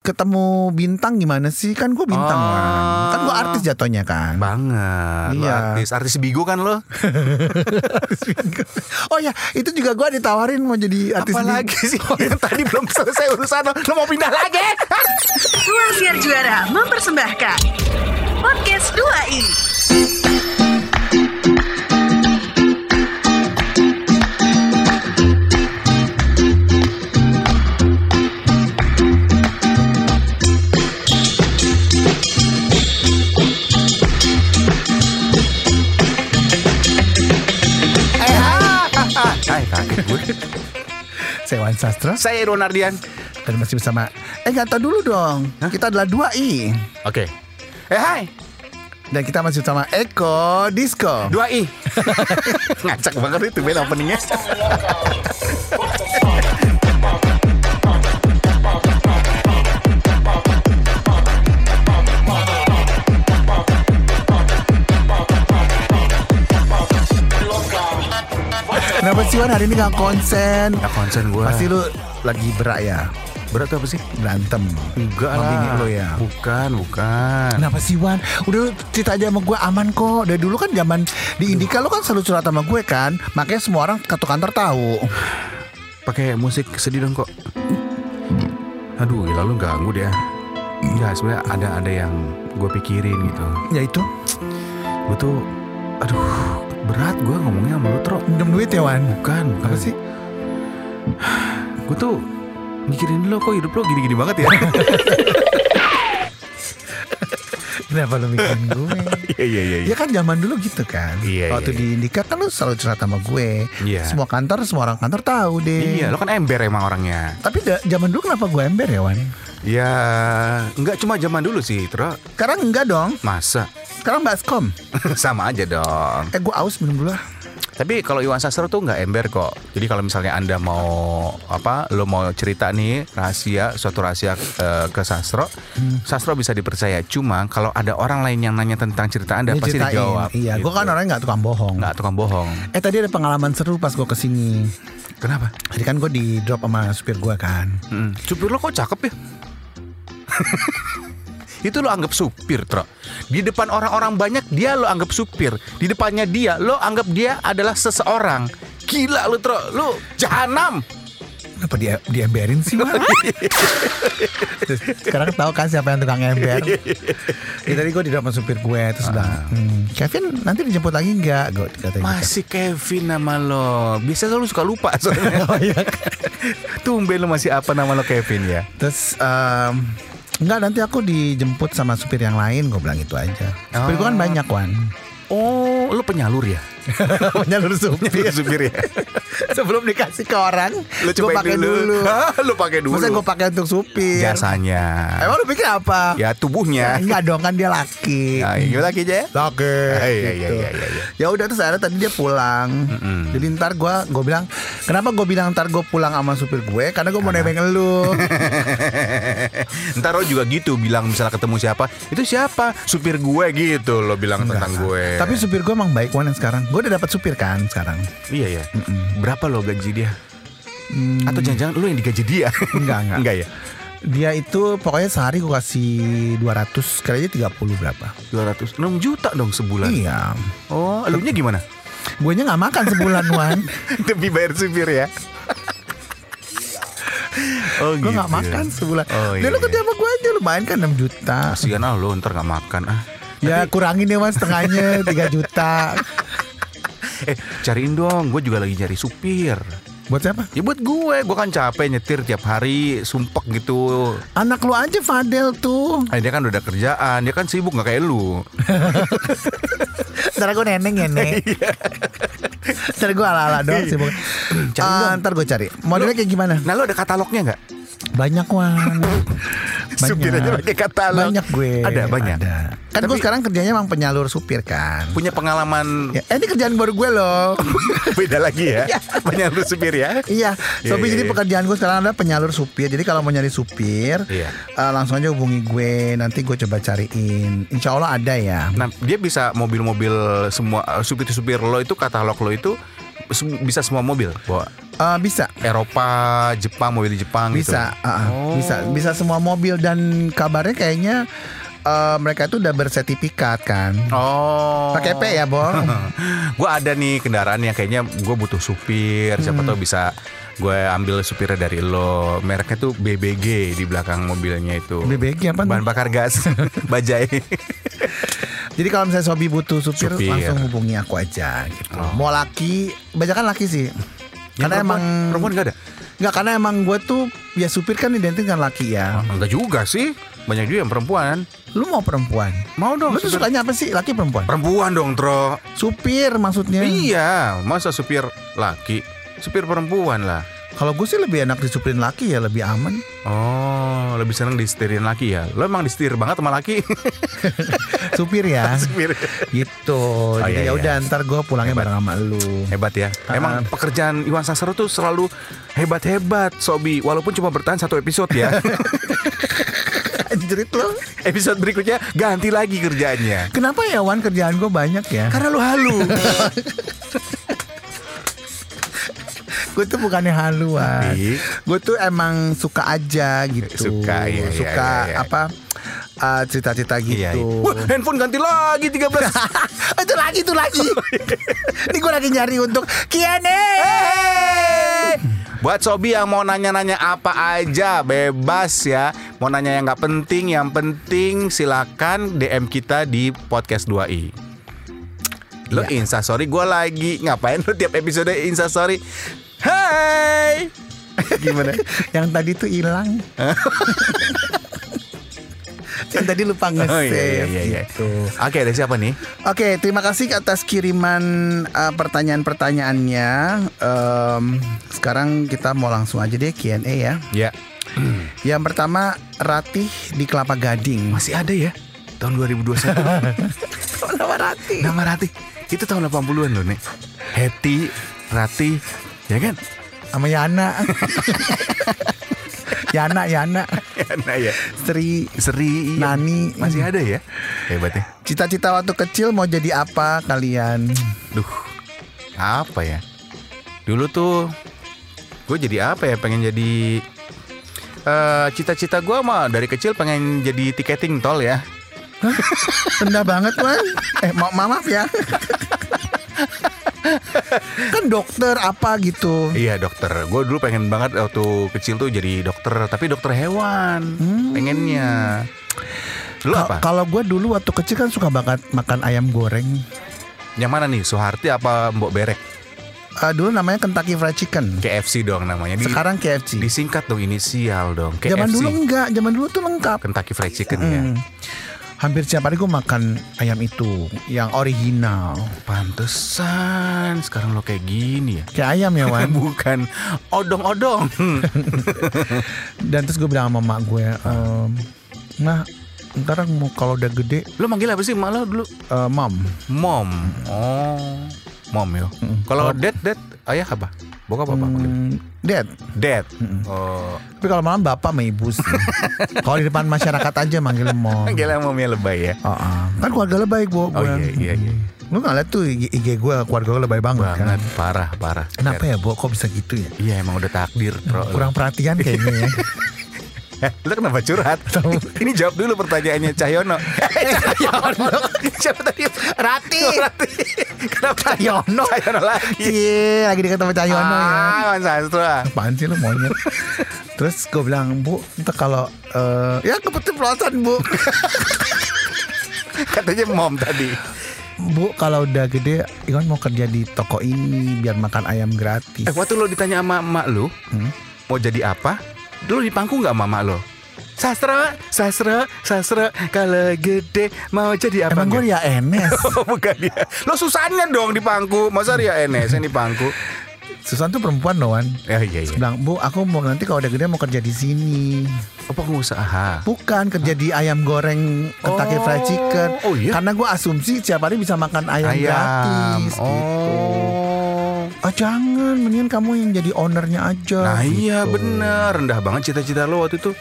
ketemu bintang gimana sih? Kan gue bintang Oh. Wan. Kan gue artis jatuhnya kan. Banget. Lo Iya. artis artis bigo kan lo? oh ya, itu juga gue ditawarin mau jadi artis. Apa lagi sih? Yang tadi belum selesai urusan lo. Lo mau pindah lagi? Ruang Siar Juara mempersembahkan Podcast 2i Eh, gue. Saya Wan Sastra Saya Irwan Ardian. dan masih bersama. Eh nggak tahu dulu dong. Kita adalah 2i Oke. Eh hai. dan kita masih bersama Eko Disco. Dua i. Ngacak banget itu band openingnya. sih Wan hari ini nggak konsen? Nggak konsen gue. Pasti lu lagi berak ya, berat tuh apa sih? berantem. Enggak lah. lo ya. Bukan, bukan. Kenapa sih Wan? Udah cerita aja sama gue aman kok. Dari dulu kan zaman di Indika lu kan selalu curhat sama gue kan. Makanya semua orang ke kantor tahu. Pakai musik sedih dong kok. Aduh, gila lu ganggu dia. Enggak, sebenarnya ada ada yang gue pikirin gitu. Ya itu, Gue tuh, aduh, berat gue ngomongnya sama lu Tro. minjem duit ya Wan. Bukan, Apa sih? Gue tuh mikirin lo kok hidup lo gini-gini banget ya. Kenapa lu mikirin gue? Iya iya iya. Ya kan zaman dulu gitu kan. Iya, Waktu iya, di Indika kan lu selalu curhat sama gue. Iya. Semua kantor, semua orang kantor tahu deh. Iya, lo kan ember emang orangnya. Tapi da- zaman dulu kenapa gue ember ya Wan? Ya, nggak cuma zaman dulu sih, Tro. Sekarang enggak dong. Masa? Sekarang baskom. Sama aja dong. Eh gue aus minum dulu lah. Tapi kalau Iwan Sastro tuh nggak ember kok. Jadi kalau misalnya anda mau apa, lo mau cerita nih rahasia, suatu rahasia eh, ke Sastro, Sastro bisa dipercaya. Cuma kalau ada orang lain yang nanya tentang cerita anda Dia pasti ceritain. dijawab. Iya, gue gitu. kan orangnya nggak tukang bohong. nggak tukang bohong. Eh tadi ada pengalaman seru pas gue ke sini. Kenapa? Tadi kan gue di drop sama supir gue kan. Mm. Supir lo kok cakep ya? Itu lo anggap supir, Tro. Di depan orang-orang banyak dia lo anggap supir. Di depannya dia lo anggap dia adalah seseorang. Gila lo, Tro. Lo jahanam. Kenapa dia diemberin sih? Terus Sekarang tahu kan siapa yang tukang ember ya, Tadi gue di sama supir gue Terus bilang "Hmm, Kevin nanti dijemput lagi nggak? Gue katanya gitu. Masih Kevin nama lo. Biasa lo suka lupa soalnya. Oh iya Tumben lo masih apa nama lo Kevin ya? Terus em, Enggak nanti aku dijemput sama supir yang lain. Gue bilang itu aja. Supir gue kan Oh. banyak Wan. Oh, lo penyalur ya? Penyalur supir supir ya? Sebelum dikasih ke orang Lo Gue cobain pakai dulu, Hah, lo pakai dulu. Masa gue pakai untuk supir Jasanya. Emang lu pikir apa? Ya tubuhnya. Enggak dong kan dia laki Nah, gimana lagi aja? Laki Iya, iya, gitu. iya, iya, iya. Ya udah terus akhirnya tadi dia pulang Mm-mm. Jadi ntar gue gue bilang Kenapa gue bilang ntar gue pulang sama supir gue Karena gue mau nebeng lu Ntar lo juga gitu bilang misalnya ketemu siapa Itu siapa? Supir gue gitu lo bilang tentang gue Tapi supir gue emang baik Wan yang sekarang? Gue udah dapat supir kan sekarang. Iya ya Berapa lo gaji dia? Hmm, Atau jangan-jangan lo yang digaji dia? Enggak enggak. Enggak ya? Dia itu pokoknya sehari gue kasih 200 Kali aja 30 berapa. 200 6 juta dong sebulan? Iya. Oh lu nya gimana? Gue nya gak makan sebulan Wan. Demi bayar supir ya? oh Gue gak makan sebulan. Oh, Dia iya, lu kerja iya. sama gue aja lumayan kan 6 juta. Kasian ah lo ntar gak makan ah Ya kurangin deh mas setengahnya 3 juta Eh cariin dong Gue juga lagi nyari supir Buat siapa? Ya buat gue Gue kan capek nyetir tiap hari Sumpek gitu Anak lu aja Fadel tuh Eh, dia kan udah kerjaan, dia kan sibuk nggak kayak lu. Ntar gue neneng ya nek Ntar gue ala-ala doang pokoknya. Cari dong. Ntar gue cari Modelnya kayak gimana? Nah lu ada katalognya nggak? Banyak Wan Supir aja pakai katalog. Banyak gue Ada banyak. Ada. Kan gue Tapi- sekarang kerjanya emang penyalur supir kan Punya pengalaman ya, Eh ini kerjaan baru gue loh beda lagi ya? Banyak lu supir ya? Iya, Iya, Sopi iya, jadi iya. pekerjaan gue sekarang ada penyalur supir. Jadi kalau mau nyari supir, Iya. eh, langsung aja hubungi gue. Nanti gue coba cariin. Insya Allah ada ya. Nah dia bisa mobil-mobil semua eh, supir-supir lo itu katalog lo itu bisa semua mobil bawa. Eh, bisa. Eropa, Jepang, mobil Jepang gitu. Bisa, ah, ah. Oh. bisa, bisa semua mobil dan kabarnya kayaknya eh, mereka itu udah bersertifikat kan. Oh. Pakai P ya, Bol. gue ada nih kendaraan yang kayaknya gue butuh supir. Siapa Hmm. tahu bisa gue ambil supirnya dari lo. Mereknya tuh BBG di belakang mobilnya itu. BBG apa? Bahan bakar gas, bajai. Jadi kalau misalnya Sobi butuh supir, Supir. langsung hubungi aku aja gitu. Oh. Mau laki, banyak kan laki sih. Karena Yang emang perempuan, perempuan gak ada. Nggak, karena emang gue tuh ya supir kan identik dengan laki ya. Enggak juga sih. Banyak juga yang perempuan. Lu mau perempuan? Mau dong. Lu tuh supir- sukanya apa sih? Laki perempuan? Perempuan dong, Tro. Supir maksudnya. Iya, masa supir laki? Supir perempuan lah. Kalau gue sih lebih enak disupirin laki ya, lebih aman. Oh, lebih seneng disetirin laki ya? Lo emang disetir banget sama laki? Supir ya. Supir. gitu. Jadi iya, ya udah iya. ntar gue pulangnya bareng sama lu. Hebat ya. Emang pekerjaan Iwan Sastro tuh selalu hebat-hebat, Sobi. Walaupun cuma bertahan satu episode ya. Anjrit lo. episode berikutnya ganti lagi kerjaannya. Kenapa ya Wan kerjaan gue banyak ya? Karena lu halu. Gue tuh bukannya haluan. Gue tuh emang suka aja gitu. Suka, iya, iya, Suka iya, iya. apa? uh, cerita-cerita gitu. Iya, iya. Wah, handphone ganti lagi 13. itu lagi itu lagi. Ini gue lagi nyari untuk Kiane. Buat Sobi yang mau nanya-nanya apa aja bebas ya Mau nanya yang nggak penting Yang penting silakan DM kita di podcast 2i Lo Iya. instastory gue lagi Ngapain lo tiap episode instastory Hai Gimana? Yang tadi tuh hilang. Yang tadi lupa nge-save Oh, iya, iya, iya, iya. gitu. Oke ada siapa nih? Oke, terima kasih atas kiriman uh, pertanyaan-pertanyaannya. Em, sekarang kita mau langsung aja deh Q&A ya. Ya Yang pertama Ratih di Kelapa Gading. Masih ada ya Tahun 2021 Nama Ratih. Nama Rati Itu tahun 80an loh nek Heti Rati Ya kan? Sama Yana. Yana, Yana, nah ya Sri, Seri iya. Nani. Masih ada ya Hebat ya Cita-cita waktu kecil mau jadi apa kalian? Duh, apa ya? Dulu tuh gue jadi apa ya? Pengen jadi eh cita-cita gue mah dari kecil pengen jadi tiketing tol ya. Rendah banget man. Eh ma maaf ya. kan dokter apa gitu. Iya dokter. Gue dulu pengen banget waktu kecil tuh jadi dokter, tapi dokter hewan. Pengennya. Lu Ka- apa? Kalau gue dulu waktu kecil kan suka banget makan ayam goreng. Yang mana nih? Soeharti apa Mbok Berek? Eh, dulu namanya Kentucky Fried Chicken. KFC dong namanya. Di, Sekarang KFC. disingkat dong inisial dong. KFC. Zaman dulu enggak, zaman dulu tuh lengkap. Kentucky Fried Chicken ya. Hampir setiap hari gue makan ayam itu yang original. Pantesan sekarang lo kayak gini ya. Kayak ayam ya Wan. Bukan odong-odong. Dan terus gue bilang sama mak gue, ehm, nah ntar mau kalau udah gede, lo manggil apa sih emak lo dulu? eh, mom. Mom. Oh, mom ya. Kalau dad, dad, ayah apa? Bokap apa? Hmm, dad. Dad. Oh, Tapi kalau malam bapak sama ibu sih. kalau di depan masyarakat aja manggil mom. manggilnya momnya lebay ya. Oh, oh. Kan keluarga lebay gue. Oh iya iya iya. Lu nggak liat tuh IG, IG gue keluarga gue lebay banget, kan. Banget, parah, parah. Kenapa ya Bo kok bisa gitu ya? Iya emang udah takdir, bro. Kurang perhatian kayaknya ya. Lo kenapa curhat? Ini jawab dulu pertanyaannya Cahyono. Cahyono. Siapa tadi? Rati. Rati. Kenapa Cahyono. Cahyono lagi. Cie, lagi deket sama Cahyono ya. Ah, Mas Sastro. ah. Apaan sih lu monyet Terus gue bilang Bu Entah kalau eh, Ya kebetulan Bu Katanya mom tadi. Bu kalau udah gede Iwan mau kerja di toko ini Biar makan ayam gratis Eh, waktu lo ditanya sama emak lu, Hmm? mau jadi apa? Dulu di pangku nggak sama emak lo? Sastra, sastra, sastra. Kalau gede mau jadi apa? Emang gue ya Enes Oh, bukan dia. Lo Susannya dong di pangku. Masa Ria Enes yang di pangku? Susan tuh perempuan loh Wan Ya iya iya. bilang Bu aku mau nanti kalau udah gede mau kerja di sini Apa pengusaha? Bukan kerja di ayam goreng Kentucky Oh, Fried Chicken oh iya? Karena gue asumsi setiap hari bisa makan ayam, gratis gitu Oh. Ah jangan, mendingan kamu yang jadi ownernya aja. Nah iya gitu. bener rendah banget cita-cita lo waktu itu.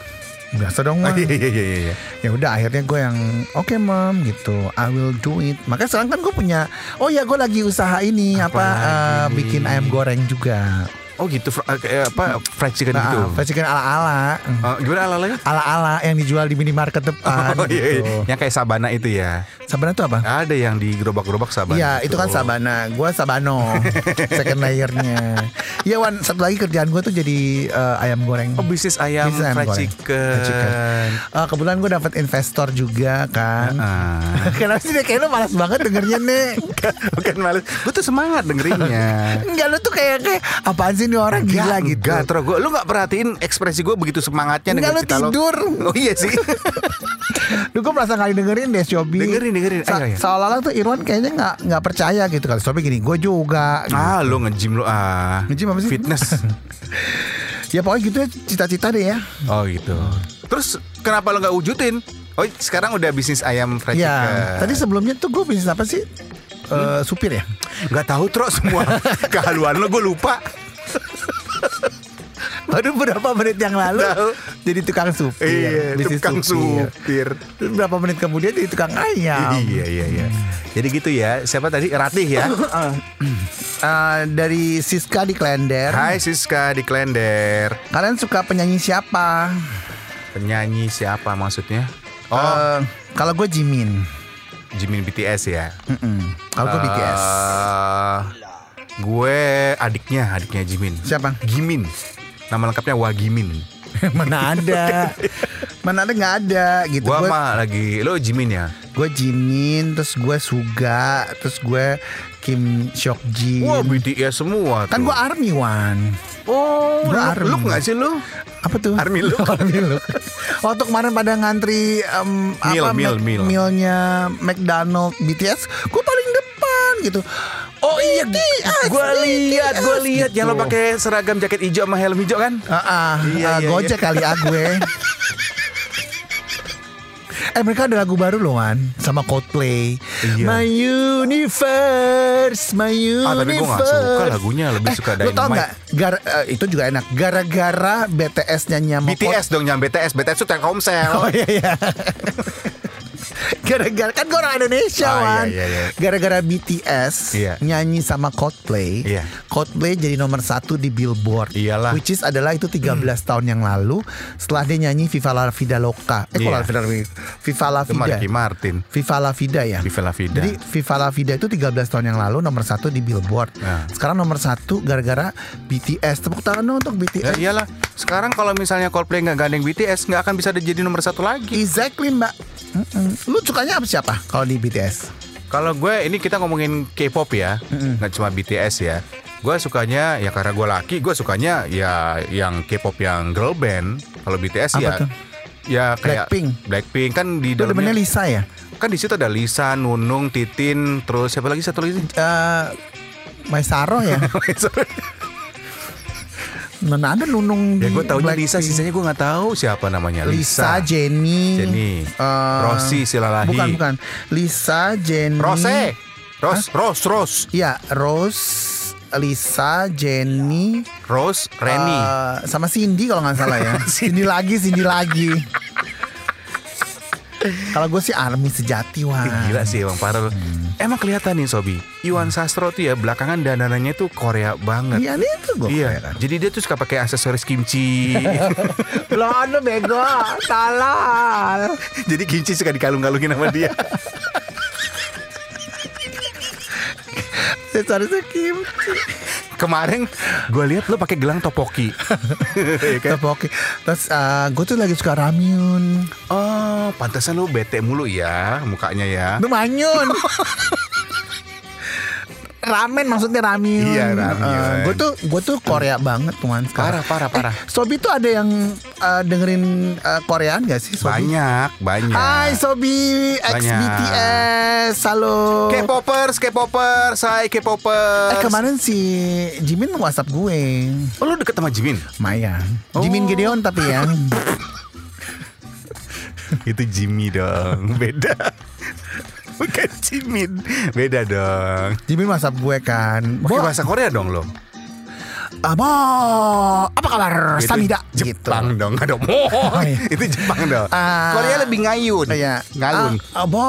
Biasa dong, Wan. Iya iya iya iya. ya udah akhirnya gue yang oke mam gitu I will do it makanya sekarang kan gue punya oh ya gue lagi usaha ini Apa apa, lagi? bikin ayam goreng juga Oh gitu, fr- eh, apa fried chicken Nah, gitu. fried chicken ala-ala. Oh, gimana ala-alanya? Ala-ala yang dijual di minimarket depan Oh iya, gitu. iya. yang kayak sabana itu ya. Sebenarnya itu apa? Ada yang di gerobak-gerobak sabana. Iya itu kan. Sabana Gue Sabano Second layernya Iya Wan Satu lagi kerjaan gue tuh jadi eh, Ayam goreng Oh bisnis ayam Bisnis ayam fried goreng. chicken. Fried chicken. Eh, Kebetulan gue dapat investor juga kan Ah. Kenapa sih kayak lu malas banget dengernya nih Bukan males. Gue tuh semangat dengerinnya. Enggak lu tuh kayak kayak Apaan sih ini orang gila gitu Enggak, terus gue, lu gak perhatiin ekspresi gue begitu semangatnya Enggak, denger lu cerita lo. tidur. Oh iya sih. Lu gue merasa kali dengerin deh Shobi Dengerin, dengerin. Sa- Ayo, ayo. Seolah-olah tuh Irwan kayaknya gak, nggak percaya gitu Kalau Shobi gini Gue juga gitu. ah, lu nge-gym lu ah. Nge-gym apa sih? Fitness. Ya pokoknya gitu ya Cita-cita deh ya Oh gitu. Terus kenapa lo nggak wujudin? Oh sekarang udah bisnis ayam fried Ya chicken. Tadi sebelumnya tuh gue bisnis apa sih Eh, supir ya nggak tahu terus semua kehaluan lo gue lupa. Baru beberapa menit yang lalu Tahu. jadi tukang supir, Iya, bisnis tukang supir. supir. Berapa menit kemudian jadi tukang ayam. Iya iya iya. Jadi gitu ya. Siapa tadi? Ratih ya. Eh, dari Siska di Klender. Hai Siska di Klender. Kalian suka penyanyi siapa? Penyanyi siapa maksudnya? Oh, Eh, kalau gue Jimin. Jimin BTS ya. Mm-mm. Kalau gue BTS. Gue adiknya, adiknya Jimin. Siapa? Gimin. Nama lengkapnya Wagimin. Mana ada? Mana ada nggak ada gitu. Gua Gue mah lagi lo Jimin ya. gue Jimin, terus gue Suga, terus gue Kim Seok Jin. Wah BTS semua kan tuh. gue Army One. Oh, Gua lu, Army. lu nggak sih lu? Apa tuh? Army look. Army look. Waktu kemarin pada ngantri em, Meal, apa meal, meal. mealnya McDonald BTS, gue paling depan gitu. Oh iya, BTS, gue lihat, gue BTS, lihat yang lo pakai seragam jaket hijau sama helm hijau kan? Ah, ah, Iya, ah, iya, Gojek kali ah gue. Eh mereka ada lagu baru loh Wan Sama Coldplay Iya. My Universe My Universe Ah, tapi gua nggak suka lagunya, lebih suka Lu tau Dynamite. gak Gar- eh, Itu juga enak Gara-gara BTS nyanyi BTS dong yang BTS, BTS itu Telkomsel. Oh iya iya. Gara-gara kan gue orang Indonesia Oh, iya, Wan iya, iya. Gara-gara BTS Iya. Nyanyi sama Coldplay Iya. Coldplay jadi nomor satu di Billboard Iyalah. Which is adalah itu 13 tahun yang lalu Setelah dia nyanyi Viva la Vida Loca Eh kok Iya. la Vida Viva la Vida Ricky Martin. Viva la Vida ya Viva la Vida. Jadi Viva la Vida itu 13 tahun yang lalu Nomor satu di Billboard Nah. Sekarang nomor satu gara-gara BTS Tepuk tangan dong untuk Ya BTS iyalah. Sekarang kalau misalnya Coldplay nggak gandeng BTS, nggak akan bisa jadi nomor satu lagi. Exactly mbak. Lu sukanya apa siapa kalau di BTS? Kalau gue ini kita ngomongin K-pop ya, nggak cuma BTS ya. Gue sukanya ya karena gue laki, gue sukanya ya yang K-pop yang girl band. Kalau BTS Apa ya, tuh? ya kayak Blackpink. Blackpink kan di dalamnya Lisa ya? kan di situ ada Lisa, Nunung, Titin, terus siapa lagi satu lagi? Eh Maisaro ya? Mana ada nunung ya gue tahu Lisa, Blackpink. sisanya gue nggak tahu siapa namanya. Lisa, Jenny, Jenny. eh, Rossi Silalahi. Bukan bukan. Lisa, Jenny, Rose, Ros, Ros, Ros, Iya, Rose, Lisa, Jenny, Ros, Reni. eh, sama Cindy kalau nggak salah ya. Cindy lagi, Cindy lagi. kalau gue sih army sejati wah. Gila sih Bang Farel. Hmm. Emang kelihatan nih Sobi. Iwan Sastro tuh ya belakangan dandanannya tuh Korea banget. Iya, ini tuh gue Iya, jadi dia tuh suka pakai aksesoris kimchi. Belum ada bego, salah. jadi kimchi suka dikalung-kalungin sama dia. Aksesoris kimchi. Kemarin gue lihat lo pakai gelang topoki. Iya kan? Tapi oke. Terus gue tuh lagi suka ramyun. Oh, pantesan lo bete mulu ya mukanya ya. Itu manyun. Ramen maksudnya ramyun. Iya, ramyun. gue tuh gue tuh Korea banget tuan sekarang. Parah, parah, parah. Eh, Sobi tuh ada yang eh, dengerin eh, Koreaan gak sih Sobi? Banyak, banyak. Hai Sobi ex Banyak. BTS, halo. K-popers, K-popers, saya K-popers. Eh kemarin si Jimin WhatsApp gue, Oh, lo deket sama Jimin? Maya. Oh. Jimin Gideon tapi ya. Itu Jimmy dong, beda. Bukan Jimin, beda dong. Jimin WhatsApp gue kan. Pakai bahasa Korea dong lo. Abo, apa kabar? Itu Samida Jepang gitu. dong, ada mo. iya. itu Jepang dong. Ah. Korea lebih ngayun. Iya. Ngalun. Ah, Abo,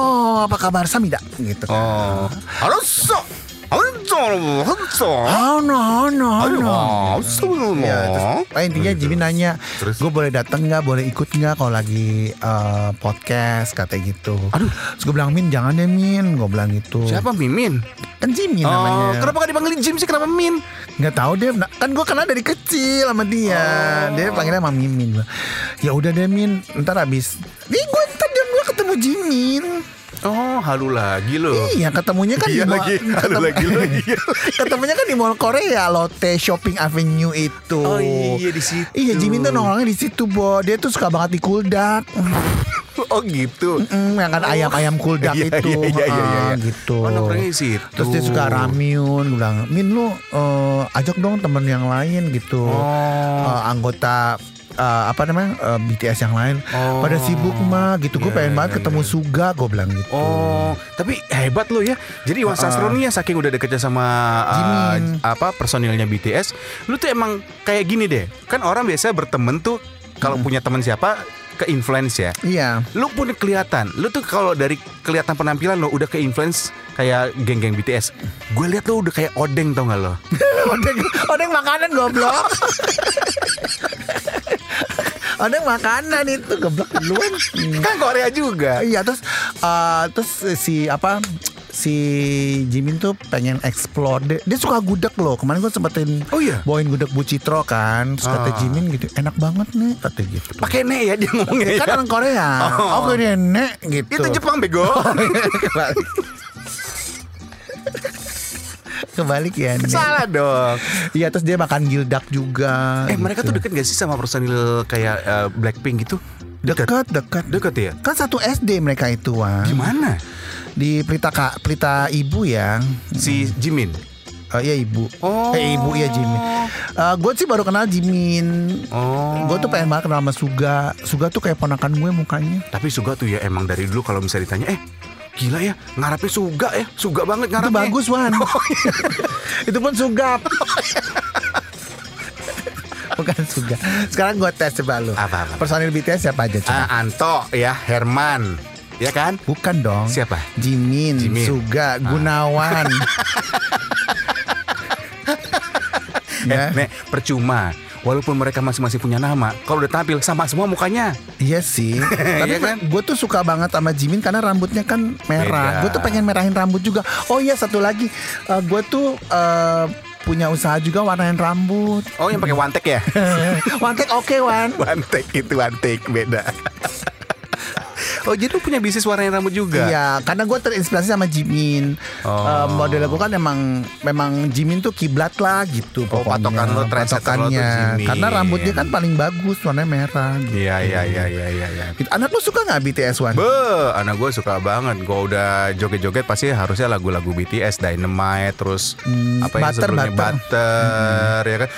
apa kabar Samida gitu. kan. Oh. Harus. Harus. Oh no no no. Ya, terus, oh, intinya Jimmy nanya, gue boleh datang nggak, boleh ikut nggak kalau lagi eh, podcast katanya gitu. Aduh. Terus gue bilang Min jangan deh Min, gue bilang gitu. Siapa Mimin? Kan Jimmy Oh, namanya. kenapa gak dipanggilin Jim sih? Kenapa Min? Nggak tahu deh, kan gue kenal dari kecil sama dia. Oh. Dia panggilnya sama Mimin. Ya udah deh Min, ntar abis. Nih gue ntar jam gue ketemu Jimin. Oh, halu lagi lo. Iya ketemunya kan Iya di mall, lagi, halu lagi lagi. ketemunya kan di mall Korea Lotte Shopping Avenue itu. Oh iya, di situ. Iya Jimin tuh nongkrongnya di situ Bo. Dia tuh suka banget di kuldak. Oh gitu. Mm, yang kan ayam-ayam kuldak Iya, itu. iya, iya, iya, iya. Ah, gitu. Oh, nongkrongnya situ. Terus dia suka ramyun, gue bilang, Min lu eh, ajak dong temen yang lain gitu. Oh. Eh, anggota eh, apa namanya eh, BTS yang lain Oh. pada sibuk mah gitu. Gue Iya, pengen iya, banget iya, ketemu iya. Suga, gue bilang gitu. Oh, tapi hebat lo ya. Jadi Iwan Sastro nih ya saking udah deketnya sama uh, Jimin. apa personilnya BTS, lu tuh emang kayak gini deh. Kan orang biasa berteman tuh kalau punya teman siapa ke influence ya. Iya. Lu pun kelihatan. Lu tuh kalau dari kelihatan penampilan lo udah ke influence kayak geng-geng BTS. Gue lihat lu udah kayak odeng tau gak lo? odeng, odeng makanan goblok. odeng makanan itu goblok duluan. Kan Korea juga. Iya terus eh, terus si apa si Jimin tuh pengen explore dia, dia suka gudeg loh kemarin gue sempetin Oh iya? bawain gudeg Bu Citro kan terus kata Ah. Jimin gitu enak banget nih kata gitu Pakai ne ya dia ngomongnya. kan ya. orang Korea Oh. oh, gue nenek gitu Itu Jepang bego. kebalik kebalik ya Nek. Salah dong. iya terus dia makan gildak juga Eh mereka tuh gitu. deket gak sih sama personil kayak eh, Blackpink gitu? dekat dekat Deket ya? kan satu SD mereka itu Wan. Gimana? Di Pelita Kak Pelita Ibu ya Si Jimin. Oh iya ibu. Oh. Eh ibu ya Jimin. gue sih baru kenal Jimin. Oh. Gue tuh pengen banget kenal sama Suga. Suga tuh kayak ponakan gue mukanya. Tapi Suga tuh ya emang dari dulu kalau misalnya ditanya, eh gila ya ngarapnya Suga ya, Suga banget Itu ngarapnya. bagus Wan. itu pun Sugap. Bukan Suga. Sekarang gue tes coba lu. Apa, apa? Personil BTS siapa aja coba? Ah, Anto ya, Herman, ya kan? Bukan dong. Siapa? Jimin, Jimin. Suga, Gunawan. Eh, ya. Nek, percuma. Walaupun mereka masing-masing punya nama, kalau udah tampil sama semua mukanya. Iya sih. Tapi Iya kan? gue tuh suka banget sama Jimin karena rambutnya kan merah. Gue tuh pengen merahin rambut juga. Oh iya satu lagi, gue tuh eh, punya usaha juga warnain rambut. Oh, yang pakai take ya? Wantek oke Wan. one take itu take beda. Oh, jadi lu punya bisnis warnain rambut juga? Iya, karena gue terinspirasi sama Jimin. Oh. Eh, model gue kan emang memang Jimin tuh kiblat lah gitu. Oh, patokan lo, lo Patokannya. Jimin. Karena rambutnya kan paling bagus warnanya merah. Gitu. Iya, iya, iya, iya, iya. iya. Gitu. Anak lu suka nggak BTS Wan? Be, anak gue suka banget. Gue udah joget-joget pasti harusnya lagu-lagu BTS, Dynamite, terus Hmm, apa yang Butter, sebelumnya Butter. Butter, ya kan?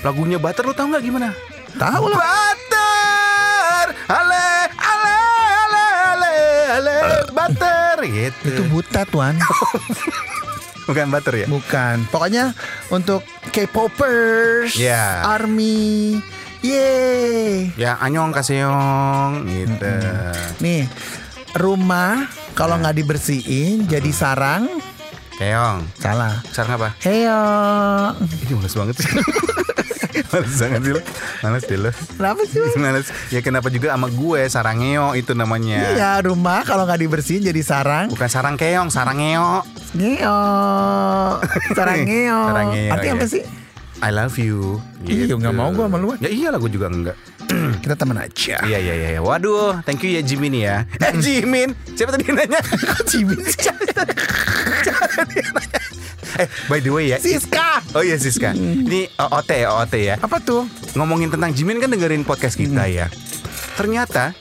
Lagunya Butter lu tau nggak gimana? Tahu lah. Butter, ale, Butter, gitu. Itu buta tuan. bukan Butter ya? Bukan. Pokoknya untuk K-popers, Iya. Army, yeay. Ya, anyong kaseong, gitu. Nih, rumah kalau nggak dibersihin jadi sarang, Keong, salah. sekarang apa? Heyo. Ini males banget sih. males banget sih lo. Males deh lo. Kenapa sih? Males. Ya kenapa juga sama gue Sarangeo itu namanya. Iya, rumah kalau nggak dibersihin jadi sarang. Bukan sarang keong, sarangeo. Ngeo. Sarangeo. Sarangeo, Artinya apa iya. sih? I love you. Iya, nggak mau gua sama lu. Ya iyalah gue juga enggak. Kita teman aja. Iya iya iya. Waduh, thank you ya Jimin ya. Eh Jimin, siapa tadi nanya? Jimin sih? eh by the way ya. Siska. Oh iya Siska. Ini OOT ya OOT ya. Apa tuh? Ngomongin tentang Jimin kan dengerin podcast kita ya. Ternyata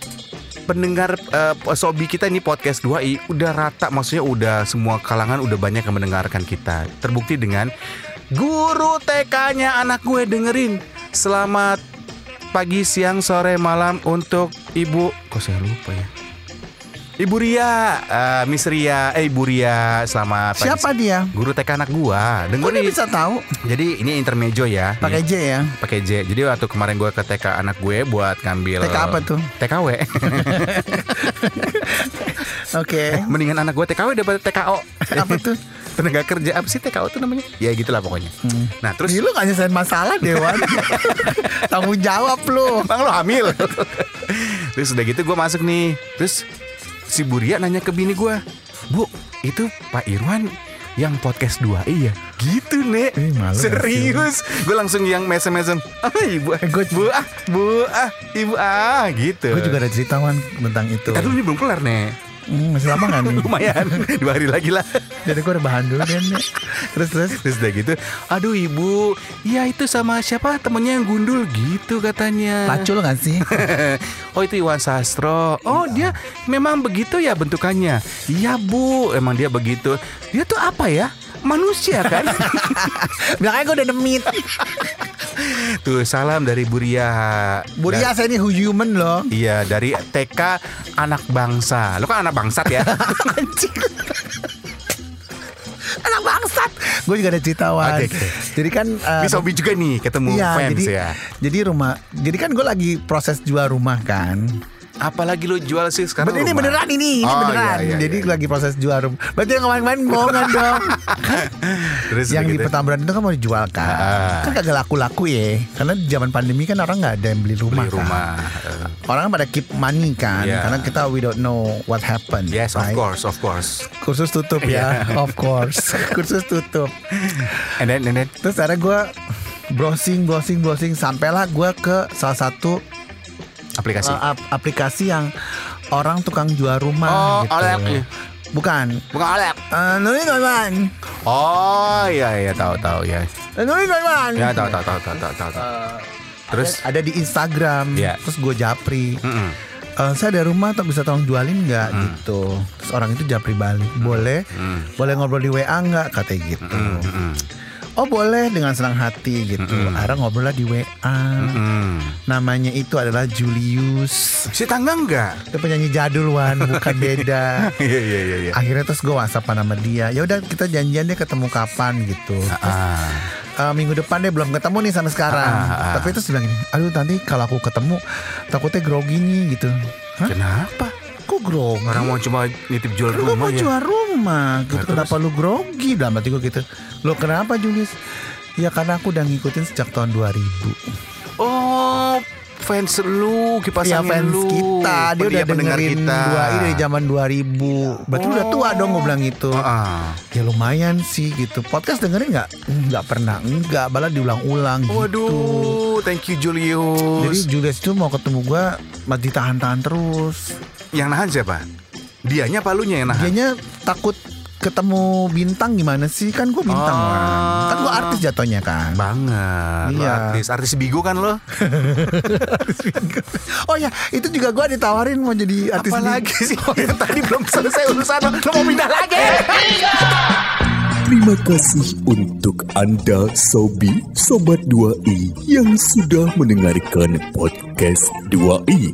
pendengar eh, sobi kita ini podcast 2i udah rata maksudnya udah semua kalangan udah banyak yang mendengarkan kita. Terbukti dengan guru TK-nya anak gue dengerin. Selamat pagi, siang, sore, malam untuk Ibu kok saya lupa ya. Ibu Ria, eh, Miss Ria, eh Ibu Ria, selamat pagi. Siapa dia? Guru TK anak gua. Kok dia Dengerin. bisa tahu? Jadi ini intermejo ya. Pakai J ya? pakai J. Jadi waktu kemarin gue ke TK anak gue buat ngambil TK apa tuh? TKW. Oke. Mendingan anak gue TKW daripada TKO. Apa tuh? tenaga kerja apa sih TKO tuh namanya? Ya gitulah pokoknya. Nah terus Terus lu gak nyelesain masalah Dewan Tanggung jawab lu Bang lo hamil Terus udah gitu gue masuk nih Terus si Buria nanya ke bini gue Bu itu Pak Irwan yang podcast 2 iya. Gitu nek. Ih, malu sih serius. Gue langsung yang mesem-mesem ah ibu ah, Gua- bu ah bu ah ibu ah gitu. Gue juga ada cerita Wan tentang itu. Dulu ini belum kelar nek Hmm, Masih lama nih? Lumayan dua hari lagi lah. Jadi gue udah bahan dulu deh nih. Terus terus Terus udah gitu Aduh ibu Ya itu sama siapa? Temennya yang gundul gitu katanya. Pacul gak sih? oh itu Iwan Sastro. Oh dia memang begitu ya bentukannya? Iya bu. Emang dia begitu. Dia tuh apa ya? Manusia kan? Bilangnya gue udah demit Tuh salam dari Buria. Buria saya ini human loh. Iya dari TK Anak Bangsa. Lo kan anak bangsat ya? Anak bangsat. Gue juga ada cerita Oke, oke. Jadi kan eh, Bisa hobi juga nih ketemu Iya fans jadi, ya. Jadi rumah Jadi kan gue lagi proses jual rumah kan Apalagi lo jual sih sekarang Bener, ini rumah? beneran ini, ini Oh, beneran. iya, iya, Jadi iya. lagi proses jual rumah. Berarti yang kemarin-kemarin bohongan dong. Terus yang di gitu. Petamburan itu kan mau dijual kan. Ah. Kan kagak laku-laku ya. Karena di zaman pandemi kan orang nggak ada yang beli rumah. Beli kan. rumah Eh, Orang kan pada keep money kan. Iya. Karena kita we don't know what happened. Yes of right? course Of course Kursus tutup ya. Of course. Kursus tutup. And then, and then Terus akhirnya gue browsing, browsing, browsing. Sampailah gue ke salah satu Aplikasi uh, ap- aplikasi yang orang tukang jual rumah Oh, gitu. Alek. Bukan. Bukan Alek Eh, Nuri kawan. Oh iya iya tahu tahu ya. Nuri kawan. Ya tahu tahu tahu tahu tahu tahu. tahu. Terus ada, ada di Instagram. Iya. Terus gue japri. Mm-mm. Eh, saya ada rumah tak bisa tolong jualin nggak Hmm. gitu. Terus orang itu japri balik. Boleh. Boleh ngobrol di WA nggak katanya gitu. Mm-mm. Oh boleh dengan senang hati gitu. Akhirnya ngobrol lah di WA. Mm. Namanya itu adalah Julius. Si tangga enggak? Itu penyanyi jadul Wan, bukan beda. Iya iya iya iya. Akhirnya terus gue WhatsApp nama dia. Ya udah kita janjian deh ketemu kapan gitu. Terus, Ah. eh, minggu depan deh belum ketemu nih sampai sekarang. Ah, ah, ah. Tapi terus bilang aduh nanti kalau aku ketemu takutnya grogi nih gitu. Hah? Kenapa? Grogi? Orang mau cuma nitip jual Kan rumah mau ya. jual rumah gitu. Nah, kenapa lu grogi? Dalam hati gue gitu. Lo kenapa Julius? Ya karena aku udah ngikutin sejak tahun 2000 Oh fans lu kipas Ya angin fans lu. kita Dia udah pendengar dengerin kita. dua i dari zaman 2000 Berarti udah tua dong gue bilang gitu Ah. Ya lumayan sih gitu Podcast dengerin nggak? Nggak pernah Enggak Malah diulang-ulang gitu Waduh, thank you Jadi Julius. Julius itu mau ketemu gue Masih ditahan-tahan terus Yang nahan siapa? Dianya apa lunya yang nahan? Dianya takut ketemu bintang gimana sih? Kan gue bintang Oh. Wan. Kan gue artis jatuhnya kan Banget. Iya. Artis artis bigo kan lo? Oh ya itu juga gue ditawarin mau jadi artis Apa lagi sih? Yang tadi belum selesai urusan lo. Lo mau pindah lagi? Terima kasih untuk Anda Sobi Sobat 2i yang sudah mendengarkan podcast 2i.